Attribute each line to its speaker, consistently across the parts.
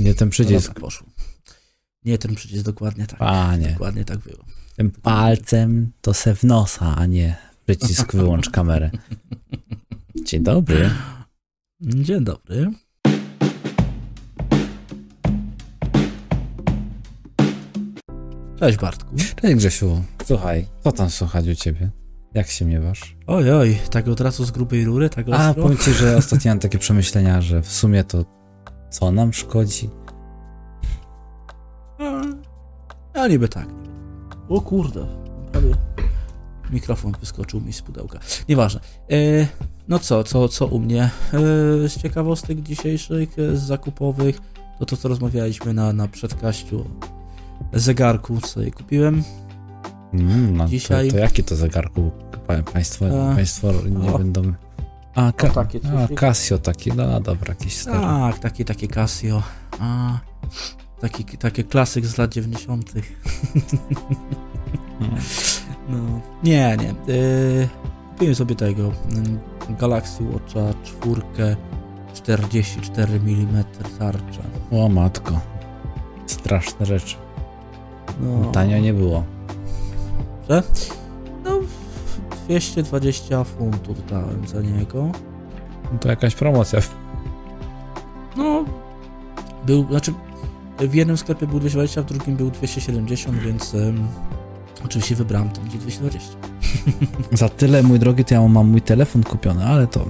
Speaker 1: Nie ten przycisk.
Speaker 2: Dobra, poszło. Nie ten przycisk, dokładnie tak.
Speaker 1: Panie.
Speaker 2: Dokładnie tak było.
Speaker 1: Tym palcem to se w nosa, a nie przycisk wyłącz kamerę. Dzień dobry.
Speaker 2: Dzień dobry. Cześć Bartku.
Speaker 1: Cześć Grzesiu. Słuchaj, co tam słuchać u ciebie? Jak się miewasz?
Speaker 2: Oj, oj, tak od razu z grubej rury, tak ostro?
Speaker 1: A, powiem ci, że ostatnio mam takie przemyślenia, że w sumie to co nam szkodzi?
Speaker 2: A, niby tak. O kurde, prawie mikrofon wyskoczył mi z pudełka. Nieważne. E, no co, co, co u mnie? E, z ciekawostek dzisiejszych, e, z zakupowych, to to, co rozmawialiśmy na, na przedkaściu zegarku, co jej kupiłem.
Speaker 1: Mm, no,
Speaker 2: Dzisiaj-
Speaker 1: To, to jaki to zegarku pa, państwo,
Speaker 2: A,
Speaker 1: państwo nie
Speaker 2: o.
Speaker 1: będą... A, ka,
Speaker 2: O, takie coś.
Speaker 1: a Casio taki, no dobra, jakiś stary.
Speaker 2: Tak, takie, takie Casio. A, taki, takie klasyk z lat 90.
Speaker 1: Mm.
Speaker 2: No, nie, nie. Yy, kupiłem sobie tego mm, Galaxy Watcha 4 44 mm tarcza.
Speaker 1: O matko. Straszne rzeczy.
Speaker 2: No,
Speaker 1: Tanio nie było.
Speaker 2: że? No, 220 funtów dałem za niego.
Speaker 1: To jakaś promocja.
Speaker 2: No, był, znaczy w jednym sklepie był 220, w drugim był 270, więc em, oczywiście wybrałem ten, gdzie 220.
Speaker 1: Za tyle, mój drogi, to ja mam mój telefon kupiony, ale to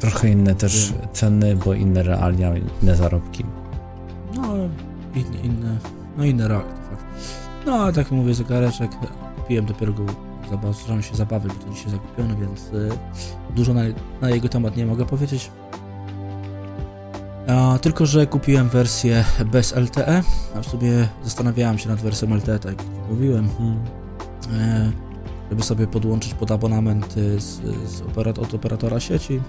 Speaker 1: trochę inne też ceny, bo inne realia, inne zarobki.
Speaker 2: No, inne, inne, no inne reakcje, fakt. No, ale tak jak mówię, zegareczek kupiłem dopiero go, zacząłem się zabawy, bo to dzisiaj zakupiony, więc y, dużo na, na jego temat nie mogę powiedzieć. A, tylko, że kupiłem wersję bez LTE, a w sobie zastanawiałem się nad wersją LTE, tak jak mówiłem, e, żeby sobie podłączyć pod abonament y, z, z operat- od operatora sieci,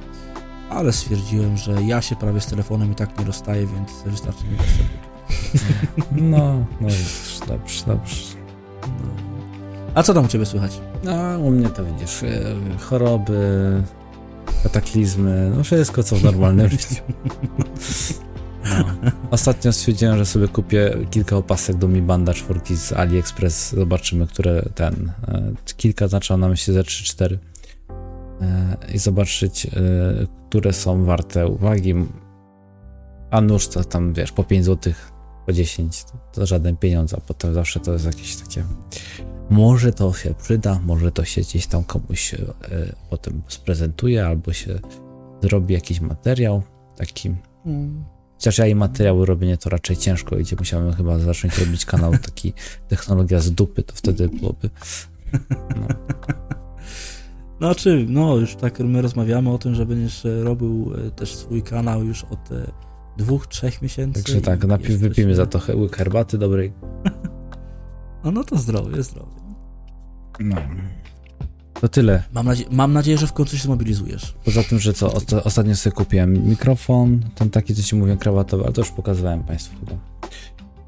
Speaker 2: ale stwierdziłem, że ja się prawie z telefonem i tak nie rozstaję, więc wystarczy mi wersja
Speaker 1: No, no już, dobrze, dobrze.
Speaker 2: No. A co tam u Ciebie słychać?
Speaker 1: No, u mnie to widzisz, e, choroby, kataklizmy, no wszystko co w normalnym życiu. No. Ostatnio stwierdziłem, że sobie kupię kilka opasek do Mi Banda 4 z AliExpress. Zobaczymy, które ten. e, Kilka znaczy na myśli ze 3-4. E, I zobaczyć, które są warte uwagi. A nóż to tam wiesz, po 5 zł, po 10 to, to żaden pieniądz, a potem zawsze to jest jakieś takie. Może to się przyda, może to się gdzieś tam komuś e, potem sprezentuje, albo się zrobi jakiś materiał taki. Chociaż ja i materiały robienie to raczej ciężko idzie. Musiałem chyba zacząć robić kanał taki technologia z dupy, to wtedy byłoby. No.
Speaker 2: Znaczy, no już tak my rozmawiamy o tym, że będziesz robił e, też swój kanał już od e, dwóch, trzech miesięcy.
Speaker 1: Także tak, najpierw wypijmy za to łyk herbaty dobrej.
Speaker 2: No, no to zdrowie, zdrowie.
Speaker 1: No. To tyle.
Speaker 2: Mam, nadzie- mam nadzieję, że w końcu się zmobilizujesz.
Speaker 1: Poza tym, że co, osta- ostatnio sobie kupiłem mikrofon, ten taki, co ci mówię, krawatowy, ale to już pokazywałem Państwu chyba.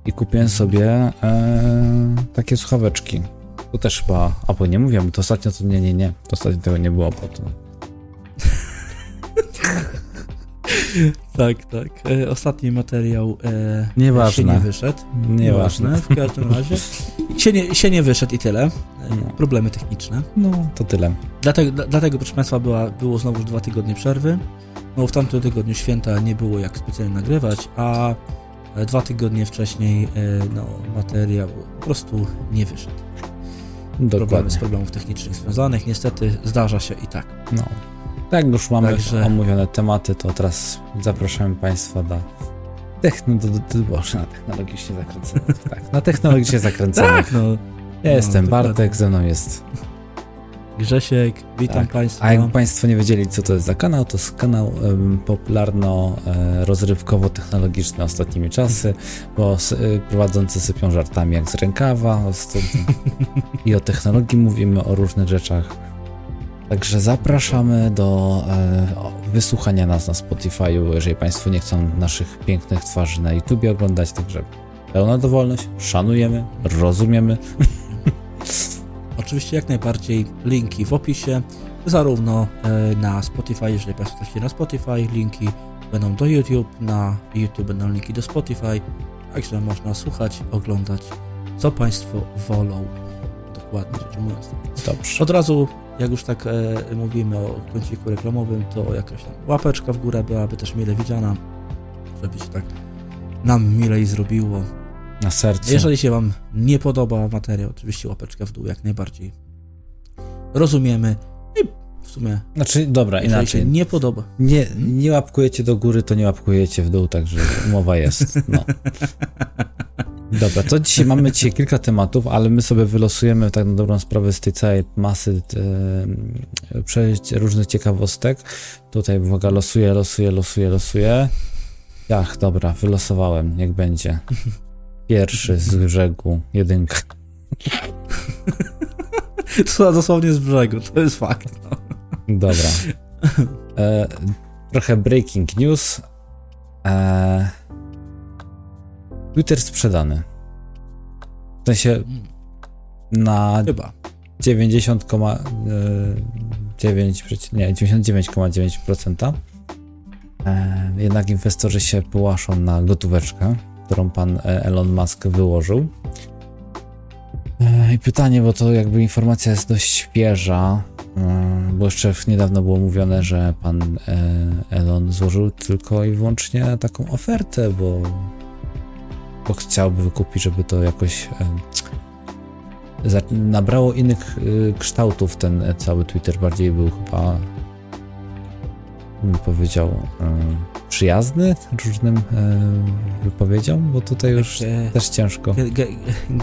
Speaker 1: I kupiłem sobie e, takie słuchaweczki. To też chyba, a bo nie mówiłem, to ostatnio to nie, nie, nie. To ostatnio tego nie było potem.
Speaker 2: Tak, tak. E, ostatni materiał e,
Speaker 1: Nieważne.
Speaker 2: się nie wyszedł.
Speaker 1: Nieważne.
Speaker 2: W każdym razie. Się nie, się nie wyszedł i tyle. E,
Speaker 1: No.
Speaker 2: Problemy techniczne.
Speaker 1: No, to tyle.
Speaker 2: Dlatego, dla- dlatego proszę Państwa, była, było znowu dwa tygodnie przerwy. No w tamtym tygodniu święta nie było jak specjalnie nagrywać, a e, dwa tygodnie wcześniej e, no, materiał po prostu nie wyszedł. Problemy
Speaker 1: Dokładnie.
Speaker 2: z problemów technicznych związanych, niestety zdarza się i tak.
Speaker 1: No. Tak, już mamy
Speaker 2: Także-
Speaker 1: omówione tematy, to teraz zapraszamy Państwa do techno, do, do, do, Boże, na technologicznie zakręconych. Tak, na technologicznie zakręconych.
Speaker 2: no.
Speaker 1: Ja jestem
Speaker 2: dokładnie.
Speaker 1: Bartek, ze mną jest.
Speaker 2: Grzesiek, witam
Speaker 1: Tak.
Speaker 2: Państwa.
Speaker 1: A jakby Państwo nie wiedzieli, co to jest za kanał, to jest kanał em, popularno-rozrywkowo-technologiczny ostatnimi czasy, bo y, prowadzący sypią żartami jak z rękawa i o technologii mówimy, o różnych rzeczach. Także zapraszamy do e, wysłuchania nas na Spotify'u, jeżeli Państwo nie chcą naszych pięknych twarzy na YouTubie oglądać, także pełna dowolność, szanujemy, rozumiemy.
Speaker 2: Oczywiście jak najbardziej linki w opisie, zarówno e, na Spotify, jeżeli Państwo traficie na Spotify, linki będą do YouTube, na YouTube będą linki do Spotify, także można słuchać, oglądać, co Państwo wolą. Dokładnie rzecz ujmując.
Speaker 1: Dobrze.
Speaker 2: Od razu, jak już tak e, mówimy o kąciku reklamowym, to jakaś tam łapeczka w górę byłaby też mile widziana, żeby się tak nam milej zrobiło.
Speaker 1: Na sercu.
Speaker 2: Jeżeli się Wam nie podoba materiał, oczywiście łapeczka w dół jak najbardziej. Rozumiemy i w sumie,
Speaker 1: Znaczy, dobra, inaczej.
Speaker 2: się nie podoba,
Speaker 1: Nie, nie łapkujecie do góry, to nie łapkujecie w dół, także umowa jest. No. Dobra, to dzisiaj mamy dzisiaj kilka tematów, ale my sobie wylosujemy tak na dobrą sprawę z tej całej masy e, przejść różnych ciekawostek. Tutaj uwaga, losuję, losuję, losuję, losuję. Jach, dobra, wylosowałem, niech będzie. Pierwszy z brzegu, jedynka.
Speaker 2: to dosłownie z brzegu, to jest fakt. No.
Speaker 1: Dobra. E, trochę breaking news. E, Twitter sprzedany. W sensie na
Speaker 2: Chyba.
Speaker 1: 90,9 nie, 99,9%. E, jednak inwestorzy się połaszą na gotóweczkę, którą pan e, Elon Musk wyłożył. E, I pytanie, bo to jakby informacja jest dość świeża, e, bo jeszcze niedawno było mówione, że pan e, Elon złożył tylko i wyłącznie taką ofertę, bo, bo chciałby wykupić, żeby to jakoś e, nabrało innych e, kształtów ten e, cały Twitter, bardziej był chyba bym powiedział przyjazny różnym wypowiedziom, bo tutaj już
Speaker 2: E,
Speaker 1: też ciężko.
Speaker 2: Ge- ge-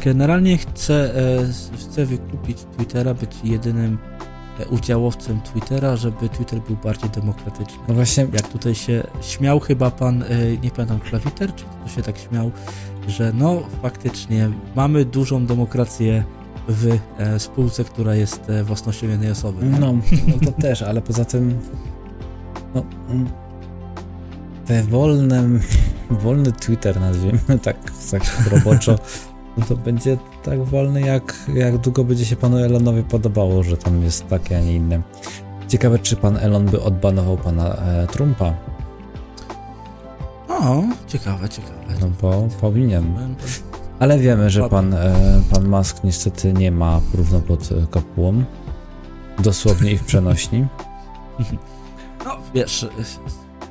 Speaker 2: generalnie chcę, chcę wykupić Twittera, być jedynym udziałowcem Twittera, żeby Twitter był bardziej demokratyczny.
Speaker 1: No właśnie,
Speaker 2: Jak tutaj się śmiał chyba pan, e, nie pamiętam, Klawiter, czy kto się tak śmiał, że no faktycznie mamy dużą demokrację w e, spółce, która jest e, własnością jednej osoby.
Speaker 1: No, no to też, ale poza tym no, mm, te wolne, wolny Twitter nazwijmy tak, tak roboczo, no to będzie tak wolny jak, jak długo będzie się panu Elonowi podobało, że tam jest takie, a nie inne. Ciekawe, czy pan Elon by odbanował pana e, Trumpa,
Speaker 2: O, ciekawe, ciekawe.
Speaker 1: no bo powinien. Ale wiemy, że pan, e, pan Musk niestety nie ma równo pod e, kopułą. Dosłownie i w przenośni.
Speaker 2: No, wiesz,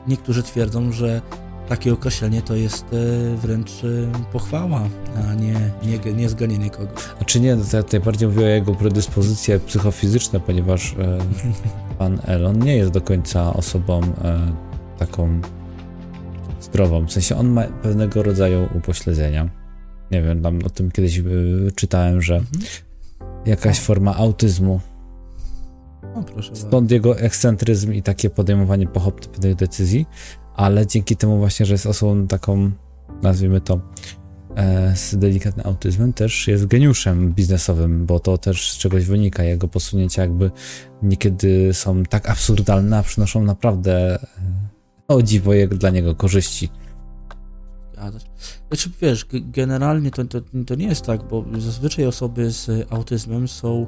Speaker 2: niektórzy twierdzą, że takie określenie to jest e, wręcz e, pochwała, a nie, nie, nie zganienie kogoś.
Speaker 1: Znaczy nie, to ja tutaj bardziej mówię o jego predyspozycje psychofizyczne, ponieważ e, pan Elon nie jest do końca osobą taką zdrową. W sensie on ma pewnego rodzaju upośledzenia. Nie wiem, tam o tym kiedyś czytałem, że
Speaker 2: Mhm.
Speaker 1: jakaś forma autyzmu.
Speaker 2: No, proszę bardzo.
Speaker 1: Stąd jego ekscentryzm i takie podejmowanie pochopnych decyzji, ale dzięki temu właśnie, że jest osobą taką, nazwijmy to, e, z delikatnym autyzmem, też jest geniuszem biznesowym, bo to też z czegoś wynika. Jego posunięcia jakby niekiedy są tak absurdalne, a przynoszą naprawdę e, o dziwo jak dla niego korzyści.
Speaker 2: Znaczy, wiesz, generalnie to, to, to nie jest tak, bo zazwyczaj osoby z autyzmem są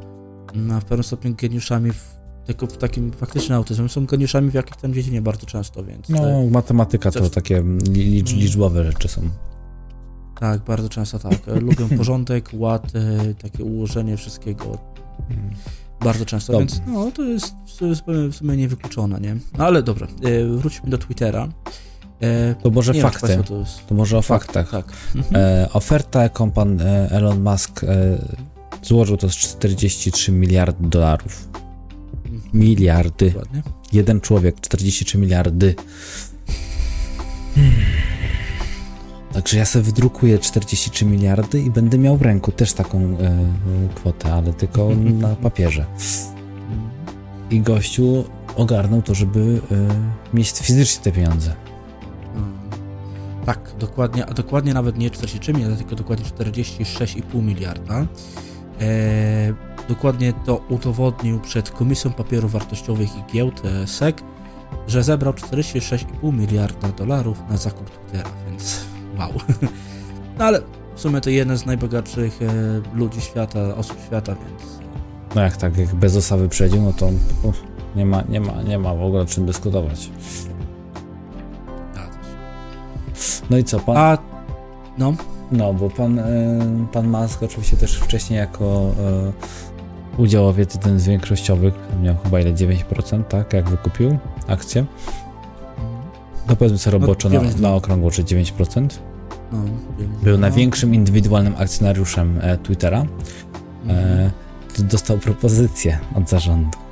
Speaker 2: na w pewnym stopniu geniuszami w, tylko w takim faktycznym autyzmem, są geniuszami w jakiejś tam dziedzinie bardzo często, więc
Speaker 1: No,
Speaker 2: e,
Speaker 1: matematyka to takie li- licz, liczbowe rzeczy są.
Speaker 2: tak, bardzo często tak. E, Lubią porządek, ład, takie ułożenie wszystkiego bardzo często, więc no, to jest w sumie, niewykluczone, nie? No ale dobra, e, wróćmy do Twittera. E,
Speaker 1: To może
Speaker 2: nie wiem,
Speaker 1: fakty.
Speaker 2: państwo to jest...
Speaker 1: To może o faktach.
Speaker 2: Tak. Mhm.
Speaker 1: E, oferta, jaką pan Elon Musk złożył, to jest 43 miliardy dolarów. Miliardy.
Speaker 2: Dokładnie.
Speaker 1: Jeden człowiek, 43 miliardy. Także ja sobie wydrukuję 43 miliardy i będę miał w ręku też taką e, e, kwotę, ale tylko na papierze. I gościu ogarnął to, żeby e, mieć fizycznie te pieniądze.
Speaker 2: Mm. Tak, dokładnie, a dokładnie nawet nie 43 miliardy, tylko dokładnie 46,5 miliarda. E, dokładnie to udowodnił przed Komisją Papierów Wartościowych i Giełd e, SEC, że zebrał 46,5 miliarda dolarów na zakup Twittera, więc wow. No ale w sumie to jeden z najbogatszych e, ludzi świata, osób świata, więc
Speaker 1: No jak tak, jak Bezosa wyprzedził, no to uff, nie ma, nie ma, nie ma w ogóle o czym dyskutować. No i co, pan...
Speaker 2: A, no.
Speaker 1: No, bo pan, e, pan Musk oczywiście też wcześniej jako udziałowiec jeden z większościowych, miał chyba ile 9%, tak, jak wykupił akcję. No powiedzmy sobie roboczo na,
Speaker 2: 9,
Speaker 1: na okrągło, czy 9%.
Speaker 2: no
Speaker 1: Był największym indywidualnym akcjonariuszem e, Twittera. E, to dostał propozycję od zarządu.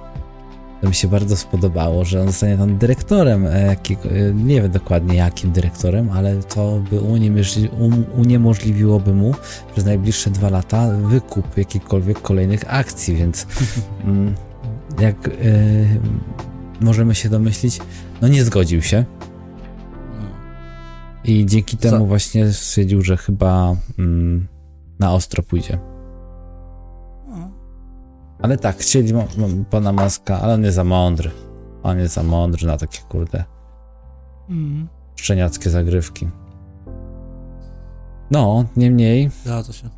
Speaker 1: To mi się bardzo spodobało, że on zostanie tam dyrektorem, e, jakiego, e, nie wiem dokładnie jakim dyrektorem, ale to by um, uniemożliwiłoby mu przez najbliższe dwa lata wykup jakichkolwiek kolejnych akcji, więc mm, jak e, możemy się domyślić, no nie zgodził się i dzięki temu właśnie stwierdził, że chyba mm, na ostro pójdzie. Ale tak, chcieli pana Maska, ale on jest za mądry. On jest za mądry na takie kurde
Speaker 2: Mm.
Speaker 1: szczeniackie zagrywki. No, niemniej.
Speaker 2: Zgadza się.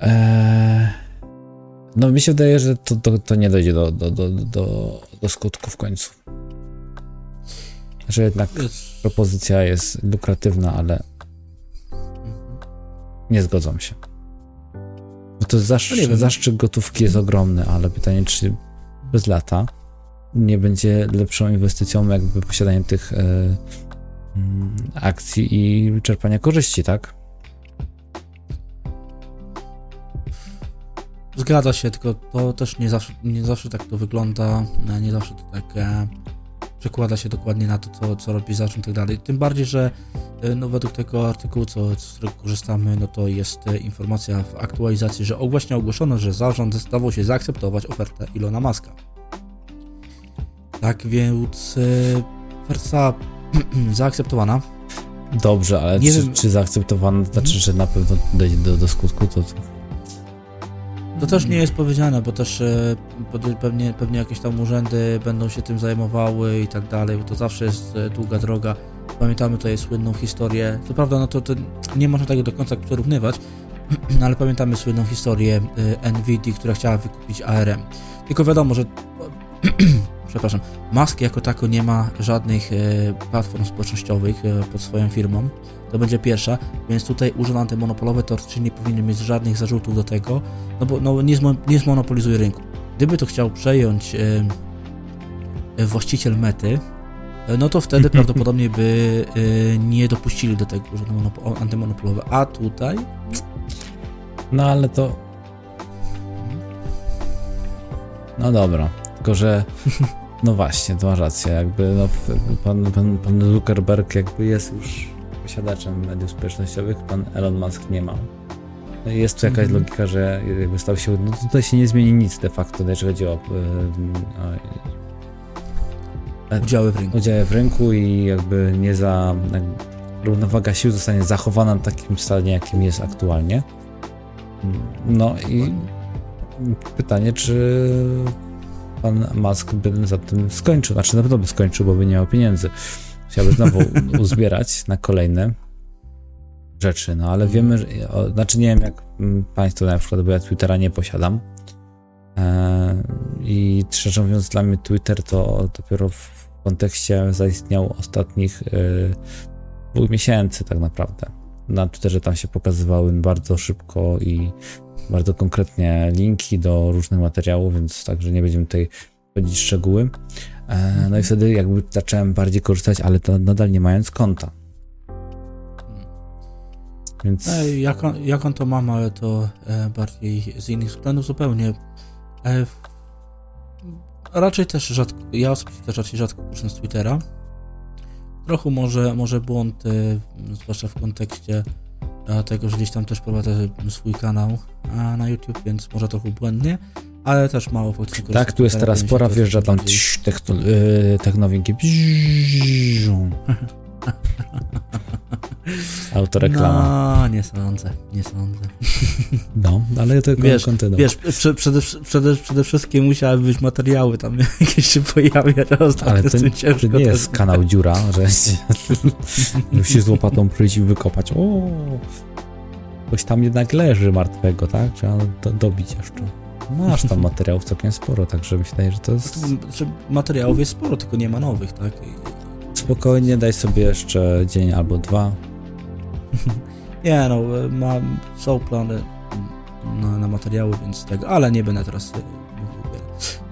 Speaker 1: Eee, no mi się wydaje, że to, to, to nie dojdzie do, do, do, do, do skutku w końcu. Że jednak
Speaker 2: Wiesz,
Speaker 1: propozycja jest lukratywna, ale nie zgodzą się. To
Speaker 2: No nie wiem.
Speaker 1: gotówki jest ogromny, ale pytanie, czy przez lata nie będzie lepszą inwestycją jakby posiadanie tych e, mm, akcji i czerpania korzyści, tak?
Speaker 2: Zgadza się, tylko to też nie zawsze, nie zawsze tak to wygląda, nie zawsze to tak e, przekłada się dokładnie na to, co, co robi zarząd i tak dalej. Tym bardziej, że e, no, według tego artykułu, co, z którego korzystamy, no to jest e, informacja w aktualizacji, że właśnie ogłoszono, że zarząd zdecydował się zaakceptować ofertę Ilona Maska. Tak więc e, oferta zaakceptowana.
Speaker 1: Dobrze, ale
Speaker 2: Nie
Speaker 1: czy,
Speaker 2: wiem-
Speaker 1: czy zaakceptowano, to znaczy, że na pewno dojdzie do, do skutku, to, to
Speaker 2: też nie jest powiedziane, bo też e, pewnie, pewnie jakieś tam urzędy będą się tym zajmowały i tak dalej, bo to zawsze jest e, długa droga. Pamiętamy tutaj słynną historię, co prawda no to, to nie można tego do końca porównywać, ale pamiętamy słynną historię e, NVIDIA, która chciała wykupić ARM. Tylko wiadomo, że przepraszam, Musk jako tako nie ma żadnych e, platform społecznościowych e, pod swoją firmą. To będzie pierwsza, więc tutaj urząd antymonopolowy teoretycznie nie powinien mieć żadnych zarzutów do tego, no bo no, nie, zmo, nie zmonopolizuje rynku. Gdyby to chciał przejąć e, właściciel mety, no to wtedy prawdopodobnie by nie dopuścili do tego urzędu monopo- antymonopolowy. A tutaj
Speaker 1: No ale to. No dobra. Tylko, że. No właśnie, to masz rację. Jakby no, pan, pan, pan Zuckerberg jakby jest już posiadaczem mediów społecznościowych, pan Elon Musk nie ma. No Jest tu jakaś
Speaker 2: Mhm.
Speaker 1: logika, że jakby stał się. No tutaj się nie zmieni nic de facto, jeżeli chodzi o, o
Speaker 2: udziały w rynku.
Speaker 1: udziały w rynku i jakby nie za. jakby Równowaga sił zostanie zachowana na takim stanie, jakim jest aktualnie. No i pytanie, czy pan Musk by za tym skończył? Znaczy na pewno by skończył, bo by nie miał pieniędzy. Chciałby znowu uzbierać na kolejne rzeczy, no ale wiemy, że, znaczy nie wiem jak mm, państwo na przykład, bo ja Twittera nie posiadam. E, I szczerze mówiąc, dla mnie Twitter to dopiero w kontekście zaistniał ostatnich e, dwóch miesięcy tak naprawdę. Na Twitterze tam się pokazywały bardzo szybko i bardzo konkretnie linki do różnych materiałów, więc także nie będziemy tutaj wchodzić w szczegóły. E, no i wtedy jakby zacząłem bardziej korzystać, ale to nadal nie mając konta. Więc
Speaker 2: E, jak, on, jak on to mam, ale to e, bardziej z innych względów zupełnie. E, w- raczej też rzadko, ja osobiście też raczej rzadko korzystam z Twittera. Trochę może, może błąd, e, zwłaszcza w kontekście e, tego, że gdzieś tam też prowadzę swój kanał na YouTube, więc może trochę błędnie, ale też mało faktycznie korzystam
Speaker 1: tak, tu jest teraz pora, wjeżdża tam yy, technowinki. Autoreklama.
Speaker 2: No, nie sądzę, nie sądzę.
Speaker 1: No, ale to
Speaker 2: Wiesz,
Speaker 1: kontynuuj.
Speaker 2: Wiesz, prze, przede, przede, przede wszystkim musiały być materiały tam jakieś się pojawiać,
Speaker 1: Ale to,
Speaker 2: tym
Speaker 1: to nie jest kanał dziura, że musisz z łopatą przyjść i wykopać. O, ktoś tam jednak leży martwego, tak? Trzeba do, dobić jeszcze. Masz tam materiałów całkiem sporo, tak się wydaje, że to jest...
Speaker 2: Materiałów jest sporo, tylko nie ma nowych, tak?
Speaker 1: Spokojnie, daj sobie jeszcze dzień albo dwa.
Speaker 2: nie no, mam, są plany na, na materiały, więc tego, ale nie będę teraz mówił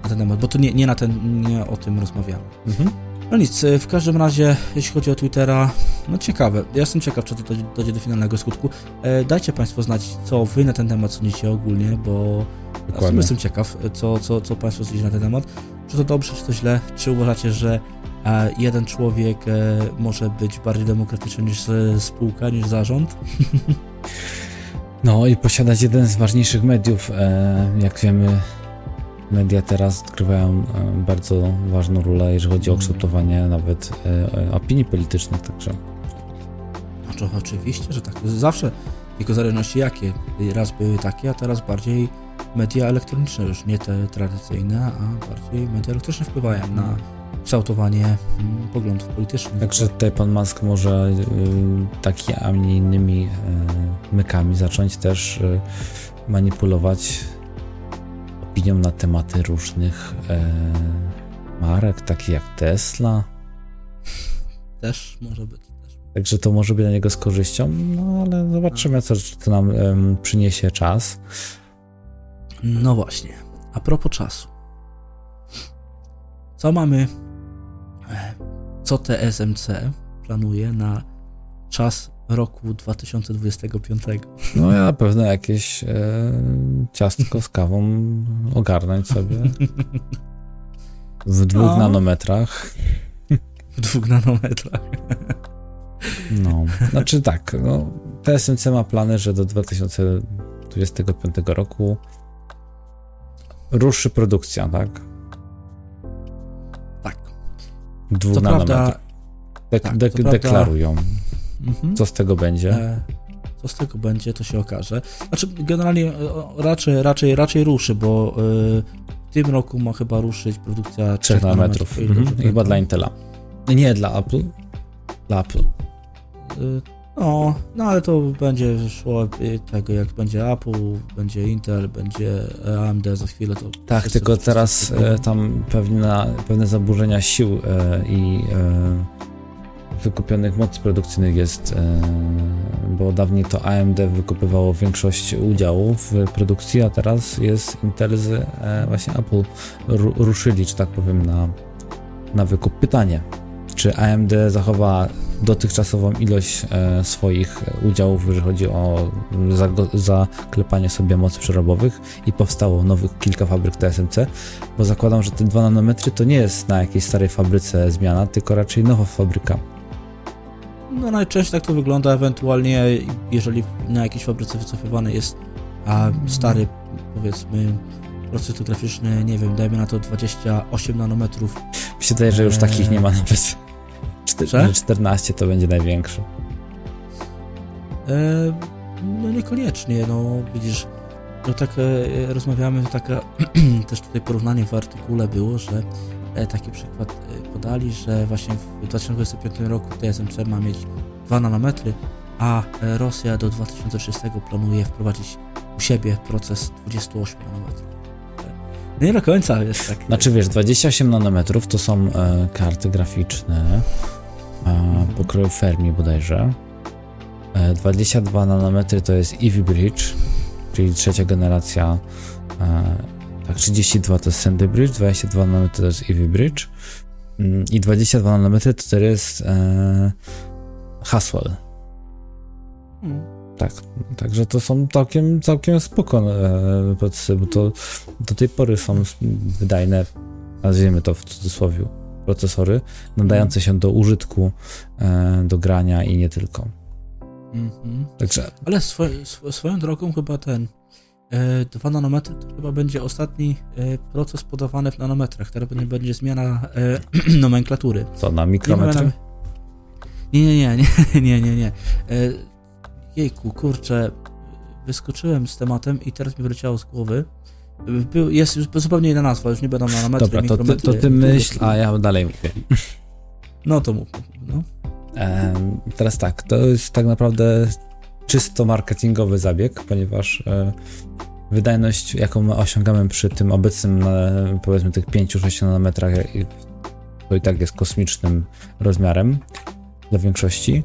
Speaker 2: na ten temat, bo to nie, nie na ten, nie o tym rozmawiamy. Mhm. No nic, w każdym razie, jeśli chodzi o Twittera, no ciekawe. Ja jestem ciekaw, czy to dojdzie, do finalnego skutku. E, dajcie Państwo znać, co Wy na ten temat sądzicie ogólnie, bo ja jestem ciekaw, co, co, co Państwo sądzicie na ten temat. Czy to dobrze, czy to źle? Czy uważacie, że e, jeden człowiek e, może być bardziej demokratyczny niż e, spółka, niż zarząd?
Speaker 1: No i posiadać jeden z ważniejszych mediów, e, jak wiemy, media teraz odgrywają bardzo ważną rolę, jeżeli chodzi o mm. kształtowanie nawet opinii politycznych, także.
Speaker 2: No to oczywiście, że tak. Zawsze, tylko w zależności jakie. Raz były takie, a teraz bardziej media elektroniczne, już nie te tradycyjne, a bardziej media elektroniczne wpływają na kształtowanie mm, poglądów politycznych.
Speaker 1: Także tutaj pan Musk może y, takimi, a nie innymi y, mykami zacząć też y, manipulować opinią na tematy różnych e, marek, takich jak Tesla.
Speaker 2: Też może być. Też.
Speaker 1: Także to może być dla niego z korzyścią, no ale zobaczymy, co to nam przyniesie czas.
Speaker 2: No właśnie. A propos czasu. Co mamy? Co TSMC planuje na czas roku 2025.
Speaker 1: No ja na pewno jakieś e, ciastko z kawą ogarnąć sobie. W dwóch no. nanometrach.
Speaker 2: W dwóch nanometrach.
Speaker 1: No, znaczy tak, no, TSMC ma plany, że do 2025 roku ruszy produkcja? Tak. Dwóch to nanometrach. Prawda, de tak, de deklarują. Mhm. Co z tego będzie? E,
Speaker 2: co z tego będzie, to się okaże. Znaczy, generalnie e, raczej, raczej, raczej ruszy, bo e, w tym roku ma chyba ruszyć produkcja 3 nanometrów.
Speaker 1: Mhm. Chyba dla Intela. Nie, dla Apple. Dla Apple.
Speaker 2: No, no ale to będzie szło tego, jak będzie Apple, będzie Intel, będzie AMD za chwilę. To
Speaker 1: tak, tylko teraz tam pewne, pewne zaburzenia sił i wykupionych mocy produkcyjnych jest, e, bo dawniej to AMD wykupywało większość udziałów w produkcji, a teraz jest Intel z e, właśnie Apple ruszyli, czy tak powiem, na, na wykup. Pytanie, czy AMD zachowa dotychczasową ilość e, swoich udziałów, jeżeli chodzi o zaklepanie sobie mocy przerobowych i powstało nowych kilka fabryk TSMC, bo zakładam, że te 2 nanometry to nie jest na jakiejś starej fabryce zmiana, tylko raczej nowa fabryka.
Speaker 2: No najczęściej tak to wygląda, ewentualnie jeżeli na jakiejś fabryce wycofywany jest a stary, powiedzmy, procesor graficzny, nie wiem, dajmy na to 28 nanometrów.
Speaker 1: Mi się wydaje, że już takich nie ma nawet. 4, 14 to będzie największy.
Speaker 2: E, no niekoniecznie, no widzisz, no tak e, rozmawiamy, też tutaj porównanie w artykule było, że e, taki przykład e, podali, że właśnie w 2025 roku TSMC ma mieć 2 nanometry, a Rosja do 2030 planuje wprowadzić u siebie proces 28 nanometrów. No nie do końca jest tak.
Speaker 1: Znaczy wiesz, 28 nanometrów to są e, karty graficzne e, pokroju Fermi bodajże. E, 22 nanometry to jest Ivy Bridge, czyli trzecia generacja. E, tak, 32 to jest Sandy Bridge, 22 nanometry to jest Ivy Bridge, Mm, i 22 nanometry to teraz jest e, Haswell. Hmm. Tak, także to są całkiem, całkiem spoko e, procesy, bo to do tej pory są wydajne, nazwijmy to w cudzysłowie, procesory nadające się do użytku, e, do grania i nie tylko.
Speaker 2: Mhm. Także... Ale swo, swoją drogą chyba ten 2 e, nanometry to chyba będzie ostatni e, proces podawany w nanometrach. Teraz nie będzie zmiana e, nomenklatury.
Speaker 1: Co, na mikrometry?
Speaker 2: Nie, nie, nie, nie, nie, nie, nie. Jejku, kurczę, wyskoczyłem z tematem i teraz mi wyleciało z głowy. Jest zupełnie inna nazwa, już nie będą nanometry,
Speaker 1: Dobra, to ty, to ty myśl, a ja dalej mówię.
Speaker 2: No to mów. No.
Speaker 1: teraz tak, to jest tak naprawdę czysto marketingowy zabieg, ponieważ e, wydajność, jaką my osiągamy przy tym obecnym, powiedzmy tych 5-6 nanometrach to i tak jest kosmicznym rozmiarem dla większości,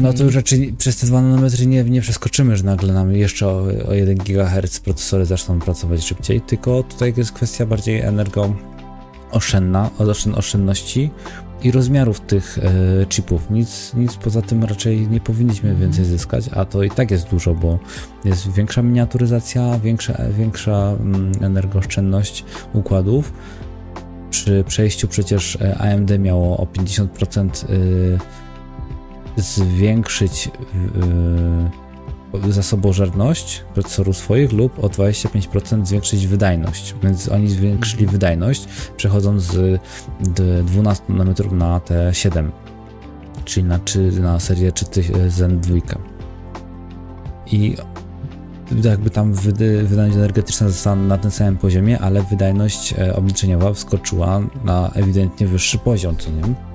Speaker 1: no to już raczej przez te 2 nanometry nie, nie przeskoczymy, że nagle nam jeszcze o, o 1 GHz procesory zaczną pracować szybciej, tylko tutaj jest kwestia bardziej energooszczędna, oszczędności i rozmiarów tych e, chipów. Nic, nic poza tym raczej nie powinniśmy mhm. więcej zyskać, a to i tak jest dużo, bo jest większa miniaturyzacja, większa, większa mm, energooszczędność układów. Przy przejściu przecież e, AMD miało o 50% y, zwiększyć y, zasobożerność procesoru swoich lub o 25% zwiększyć wydajność. Więc oni zwiększyli mhm. wydajność, przechodząc z 12 nanometrów na te 7, czyli na, czy, na serię czy Zen 2. I jakby tam wydajność energetyczna została na tym samym poziomie, ale wydajność e, obliczeniowa wskoczyła na ewidentnie wyższy poziom, co nie?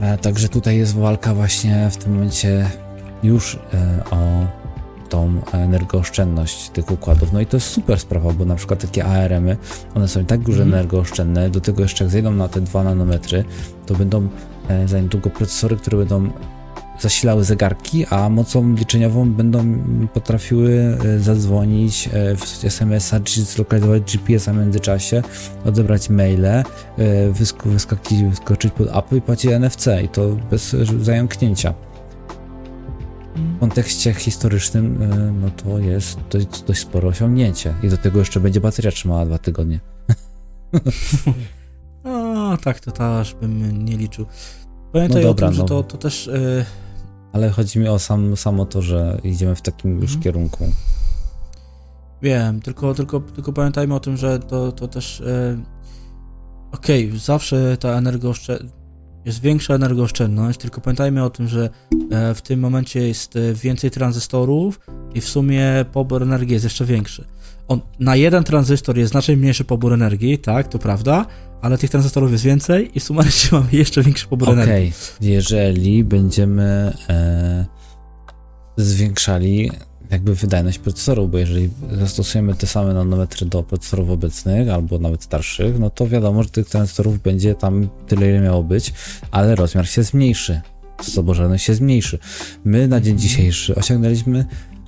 Speaker 1: E, także tutaj jest walka właśnie w tym momencie już e, o tą energooszczędność tych układów. No i to jest super sprawa, bo na przykład takie ARM-y, one są i tak już mm. energooszczędne, do tego jeszcze jak zejdą na te 2 nanometry, to będą e, za niedługo procesory, które będą zasilały zegarki, a mocą liczeniową będą potrafiły e, zadzwonić w SMS-a, czy zlokalizować GPS-a w międzyczasie, odebrać maile, wyskoczyć, wyskoczyć pod Apple i płacić NFC i to bez zająknięcia w kontekście historycznym, e, no to jest dość, dość spore osiągnięcie. I do tego jeszcze będzie bateria trzymała dwa tygodnie.
Speaker 2: no, tak, to też bym nie liczył. Pamiętaj no dobra, o tym, no. że to, to też... Yy...
Speaker 1: Ale chodzi mi o sam, samo to, że idziemy w takim już mhm. kierunku.
Speaker 2: Wiem, tylko, tylko, tylko pamiętajmy o tym, że to, to też... Yy... Okej, okay, zawsze ta energooszczędność jest większa energooszczędność, tylko pamiętajmy o tym, że e, w tym momencie jest e, więcej tranzystorów i w sumie pobór energii jest jeszcze większy. On, na jeden tranzystor jest znacznie mniejszy pobór energii, tak, to prawda, ale tych tranzystorów jest więcej i sumarycznie mamy jeszcze większy pobór okay. energii.
Speaker 1: Okej, jeżeli będziemy e, zwiększali jakby wydajność procesorów, bo jeżeli zastosujemy te same nanometry do procesorów obecnych, albo nawet starszych, no to wiadomo, że tych tranzystorów będzie tam tyle, ile miało być, ale rozmiar się zmniejszy, zasobożalność się zmniejszy. My na dzień dzisiejszy osiągnęliśmy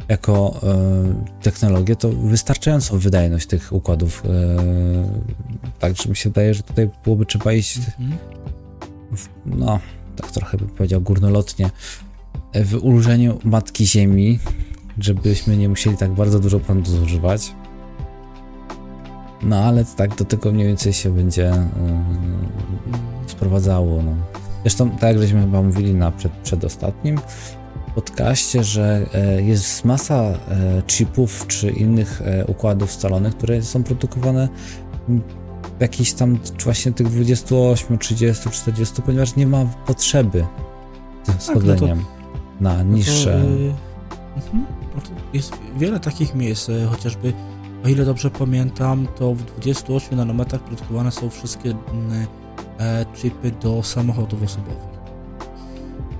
Speaker 1: jako e, technologię to wystarczającą wydajność tych układów. E, także mi się wydaje, że tutaj byłoby trzeba iść w, no, tak trochę bym powiedział górnolotnie, w ulżeniu Matki Ziemi, żebyśmy nie musieli tak bardzo dużo prądu zużywać. No ale tak do tego mniej więcej się będzie yy, sprowadzało. No. Zresztą tak jak żeśmy chyba mówili na przed, przedostatnim podcaście, że e, jest masa e, chipów czy innych e, układów scalonych, które są produkowane w jakichś tam właśnie tych 28, 30, 40, ponieważ nie ma potrzeby z tak, no to, na niższe. No to, yy,
Speaker 2: jest wiele takich miejsc, chociażby o ile dobrze pamiętam, to w 28 nanometrach produkowane są wszystkie mm, e, chipy do samochodów osobowych.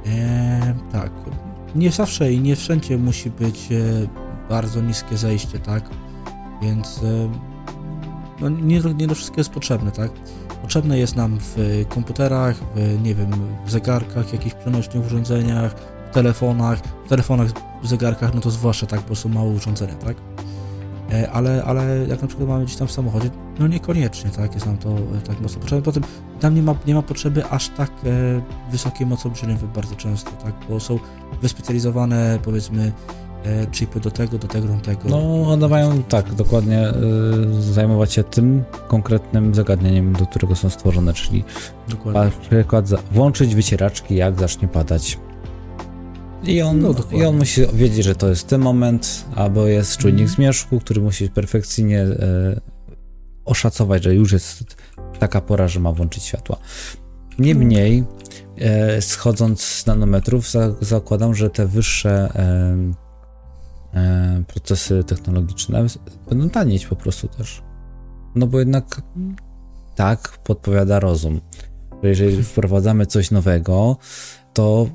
Speaker 2: E, tak, nie zawsze i nie wszędzie musi być e, bardzo niskie zejście, tak? Więc e, no, nie, nie do wszystkiego jest potrzebne, tak? Potrzebne jest nam w komputerach, w, nie wiem, w zegarkach, jakichś przenośnych urządzeniach, w telefonach, w telefonach w zegarkach, no to zwłaszcza tak, po prostu małe urządzenia, tak? E, ale, ale jak na przykład mamy gdzieś tam w samochodzie, no niekoniecznie, tak, jest nam to e, tak mocno potrzebne. Potem tam nie ma, nie ma potrzeby aż tak e, wysokiej mocy obrzeżeniowej bardzo często, tak, bo są wyspecjalizowane, powiedzmy, chipy do tego, do tego, do tego.
Speaker 1: No, one mają, tak, dokładnie y, zajmować się tym konkretnym zagadnieniem, do którego są stworzone, czyli dokładnie. na przykład włączyć wycieraczki, jak zacznie padać i on, no, I on musi wiedzieć, że to jest ten moment, albo jest czujnik zmierzchu, który musi perfekcyjnie e, oszacować, że już jest taka pora, że ma włączyć światła. Niemniej, e, schodząc z nanometrów, za, zakładam, że te wyższe e, e, procesy technologiczne będą tanieć po prostu też. No bo jednak tak podpowiada rozum. Że jeżeli wprowadzamy coś nowego, to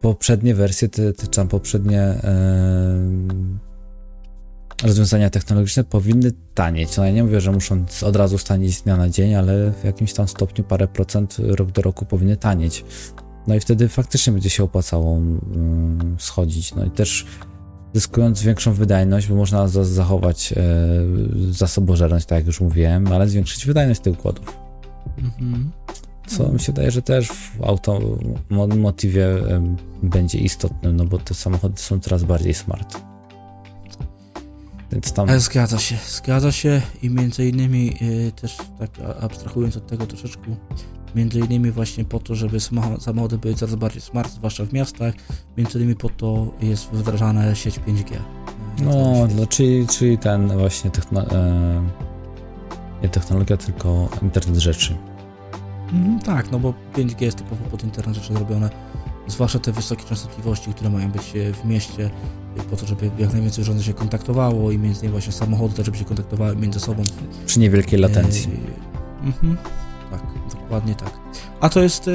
Speaker 1: poprzednie wersje, te, te tam poprzednie e, rozwiązania technologiczne powinny tanieć. No ja nie mówię, że muszą od razu stanieć z dnia na dzień, ale w jakimś tam stopniu parę procent rok do roku powinny tanieć. No i wtedy faktycznie będzie się opłacało um, schodzić. No i też zyskując większą wydajność, bo można za zachować e, zasobożerność, tak jak już mówiłem, ale zwiększyć wydajność tych układów. Mhm. Co mi się wydaje, że też w automotywie będzie istotnym, no bo te samochody są coraz bardziej smart.
Speaker 2: Więc tam... E, zgadza się, zgadza się i między innymi y, też tak abstrahując od tego troszeczkę, między innymi właśnie po to, żeby samochody były coraz bardziej smart, zwłaszcza w miastach, między innymi po to jest wdrażana sieć 5G. E,
Speaker 1: no, no czyli, czyli ten właśnie techno, e, nie technologia, tylko internet rzeczy.
Speaker 2: Mm, tak, no bo 5G jest typowo pod internet rzeczy zrobione, zwłaszcza te wysokie częstotliwości, które mają być w mieście, po to, żeby jak najwięcej urządzeń się kontaktowało i między innymi właśnie samochody też, żeby się kontaktowały między sobą.
Speaker 1: Przy niewielkiej latencji.
Speaker 2: E, mhm. Tak, dokładnie tak. A to jest e,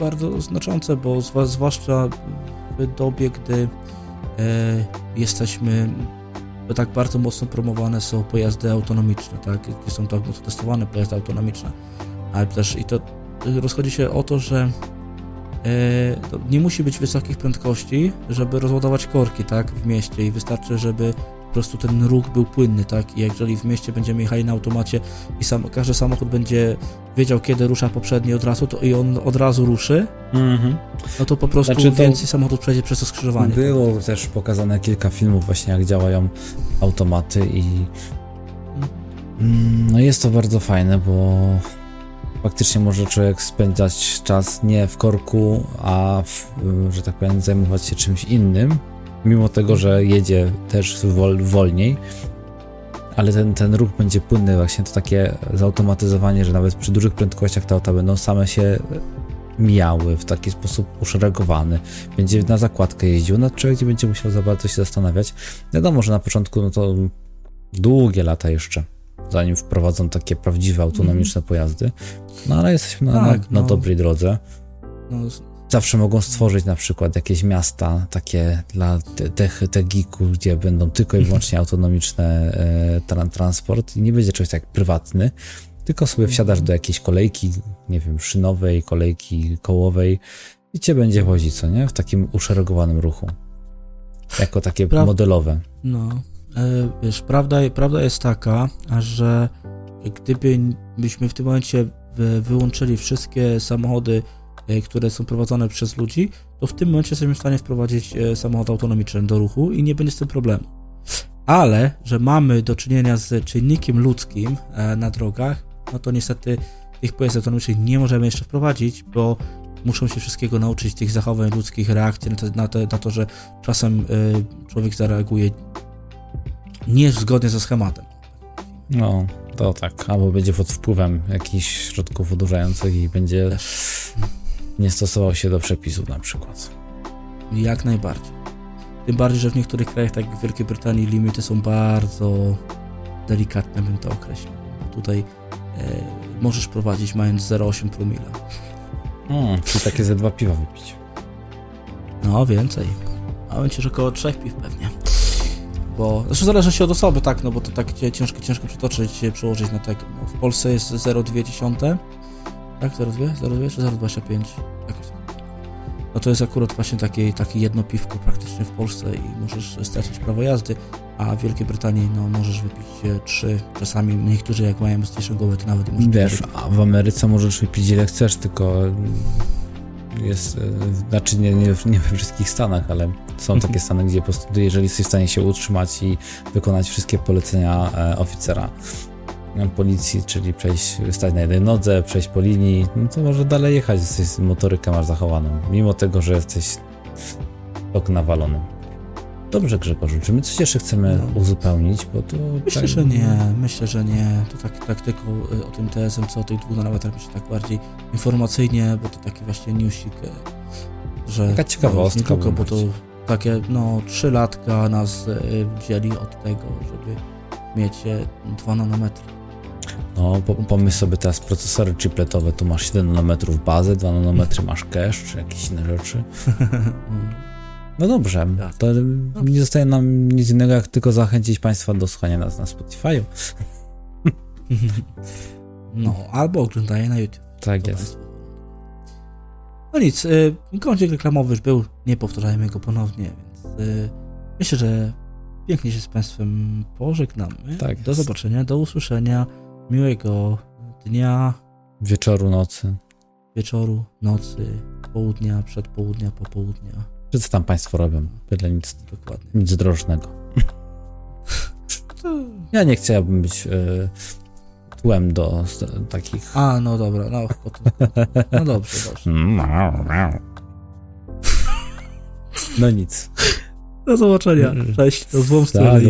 Speaker 2: bardzo znaczące, bo zwłaszcza w dobie, gdy e, jesteśmy tak bardzo mocno promowane są pojazdy autonomiczne, tak, gdzie są tak mocno testowane pojazdy autonomiczne, ale też i to rozchodzi się o to, że E, nie musi być wysokich prędkości, żeby rozładować korki, tak, w mieście i wystarczy, żeby po prostu ten ruch był płynny, tak, i jeżeli w mieście będziemy jechali na automacie i sam, każdy samochód będzie wiedział, kiedy rusza poprzedni od razu, to i on od razu ruszy, mm-hmm. no to po prostu znaczy więcej samochodów przejdzie przez to skrzyżowanie.
Speaker 1: Było też pokazane kilka filmów właśnie, jak działają automaty i mm, no jest to bardzo fajne, bo faktycznie może człowiek spędzać czas nie w korku, a w, że tak powiem, zajmować się czymś innym, mimo tego, że jedzie też wol, wolniej, ale ten, ten ruch będzie płynny, właśnie to takie zautomatyzowanie, że nawet przy dużych prędkościach te auta będą same się mijały w taki sposób uszeregowany. Będzie na zakładkę jeździł, na człowiek nie będzie musiał za bardzo się zastanawiać. Wiadomo, że na początku no to długie lata jeszcze zanim wprowadzą takie prawdziwe autonomiczne mm. pojazdy. No ale jesteśmy na, tak, na, na no. dobrej drodze. No. Zawsze mogą stworzyć na przykład jakieś miasta takie dla tych te, geeków, gdzie będą tylko i wyłącznie autonomiczne e, transport i nie będzie czegoś tak prywatny, tylko sobie wsiadasz do jakiejś kolejki, nie wiem, szynowej, kolejki kołowej i cię będzie wozić, co nie? W takim uszeregowanym ruchu. Jako takie pra modelowe.
Speaker 2: No, wiesz, prawda, prawda jest taka, że gdybyśmy w tym momencie wyłączyli wszystkie samochody, e, które są prowadzone przez ludzi, to w tym momencie jesteśmy w stanie wprowadzić e, samochód autonomiczny do ruchu i nie będzie z tym problemu. Ale, że mamy do czynienia z czynnikiem ludzkim na drogach, no to niestety tych pojazdów autonomicznych nie możemy jeszcze wprowadzić, bo muszą się wszystkiego nauczyć, tych zachowań ludzkich, reakcji na to, na to, na to że czasem człowiek zareaguje nie zgodnie ze schematem.
Speaker 1: No, to tak. Albo będzie pod wpływem jakichś środków odurzających i będzie Też. nie stosował się do przepisów na przykład.
Speaker 2: Jak najbardziej. Tym bardziej, że w niektórych krajach, tak jak w Wielkiej Brytanii, limity są bardzo delikatne, bym to określił. Tutaj e, możesz prowadzić mając 0,8 promila.
Speaker 1: Hmm, czyli takie ze dwa piwa wypić.
Speaker 2: No, więcej. A będzie, że około trzech piw pewnie bo zresztą zależy się od osoby, tak, no bo to tak ciężko, ciężko przytoczyć, przełożyć na tak. No, w Polsce jest 0,2, tak, 0,2, 0,2 czy 0,25, jakoś tak. No to jest akurat właśnie takie, takie jedno piwko praktycznie w Polsce i możesz stracić prawo jazdy, a w Wielkiej Brytanii no możesz wypić trzy, czasami niektórzy jak mają mocniejszą głowę, to nawet
Speaker 1: nie Wiesz, a w Ameryce możesz wypić ile chcesz, tylko jest, e, znaczy nie, nie, nie we wszystkich stanach, ale są takie stany, gdzie po prostu jeżeli jesteś w stanie się utrzymać i wykonać wszystkie polecenia e, oficera e, policji, czyli przejść, stać na jednej nodze, przejść po linii, no to może dalej jechać, jesteś motorykę masz zachowaną, mimo tego, że jesteś tok nawalony. Dobrze Grzegorzu, czy my coś jeszcze chcemy no. uzupełnić, bo to...
Speaker 2: Myślę, tak... że nie, myślę, że nie. To tak, tak tylko y, o tym TSM, co o tych dwóch nanometrach, myślę tak bardziej informacyjnie, bo to taki właśnie newsik, y, że...
Speaker 1: Taka ciekawostka.
Speaker 2: Nie tylko, bo to takie, no, trzy latka nas y, dzieli od tego, żeby mieć 2 nanometry.
Speaker 1: No, po, pomyśl sobie teraz procesory chipletowe, tu masz 7 nanometrów bazę, 2 nanometry masz cache, czy jakieś inne rzeczy. No dobrze,
Speaker 2: Tak.
Speaker 1: to nie zostaje nam nic innego, jak tylko zachęcić Państwa do słuchania nas na Spotify'u.
Speaker 2: No, albo oglądaje na YouTube.
Speaker 1: Tak
Speaker 2: To
Speaker 1: jest.
Speaker 2: państwo. No nic, y, kącik reklamowy już był, nie powtarzajmy go ponownie, więc y, myślę, że pięknie się z Państwem pożegnamy.
Speaker 1: Tak
Speaker 2: Do zobaczenia, do usłyszenia, miłego dnia,
Speaker 1: Wieczoru, nocy.
Speaker 2: wieczoru, nocy, południa, przedpołudnia, popołudnia.
Speaker 1: Czy co tam Państwo robią? Byle nic,
Speaker 2: Dokładnie.
Speaker 1: nic drożnego.
Speaker 2: To...
Speaker 1: Ja nie chciałbym być y, tłem do s- takich...
Speaker 2: A, no dobra, no, no dobrze, dobrze.
Speaker 1: No nic.
Speaker 2: Do zobaczenia, cześć, do złą stronę.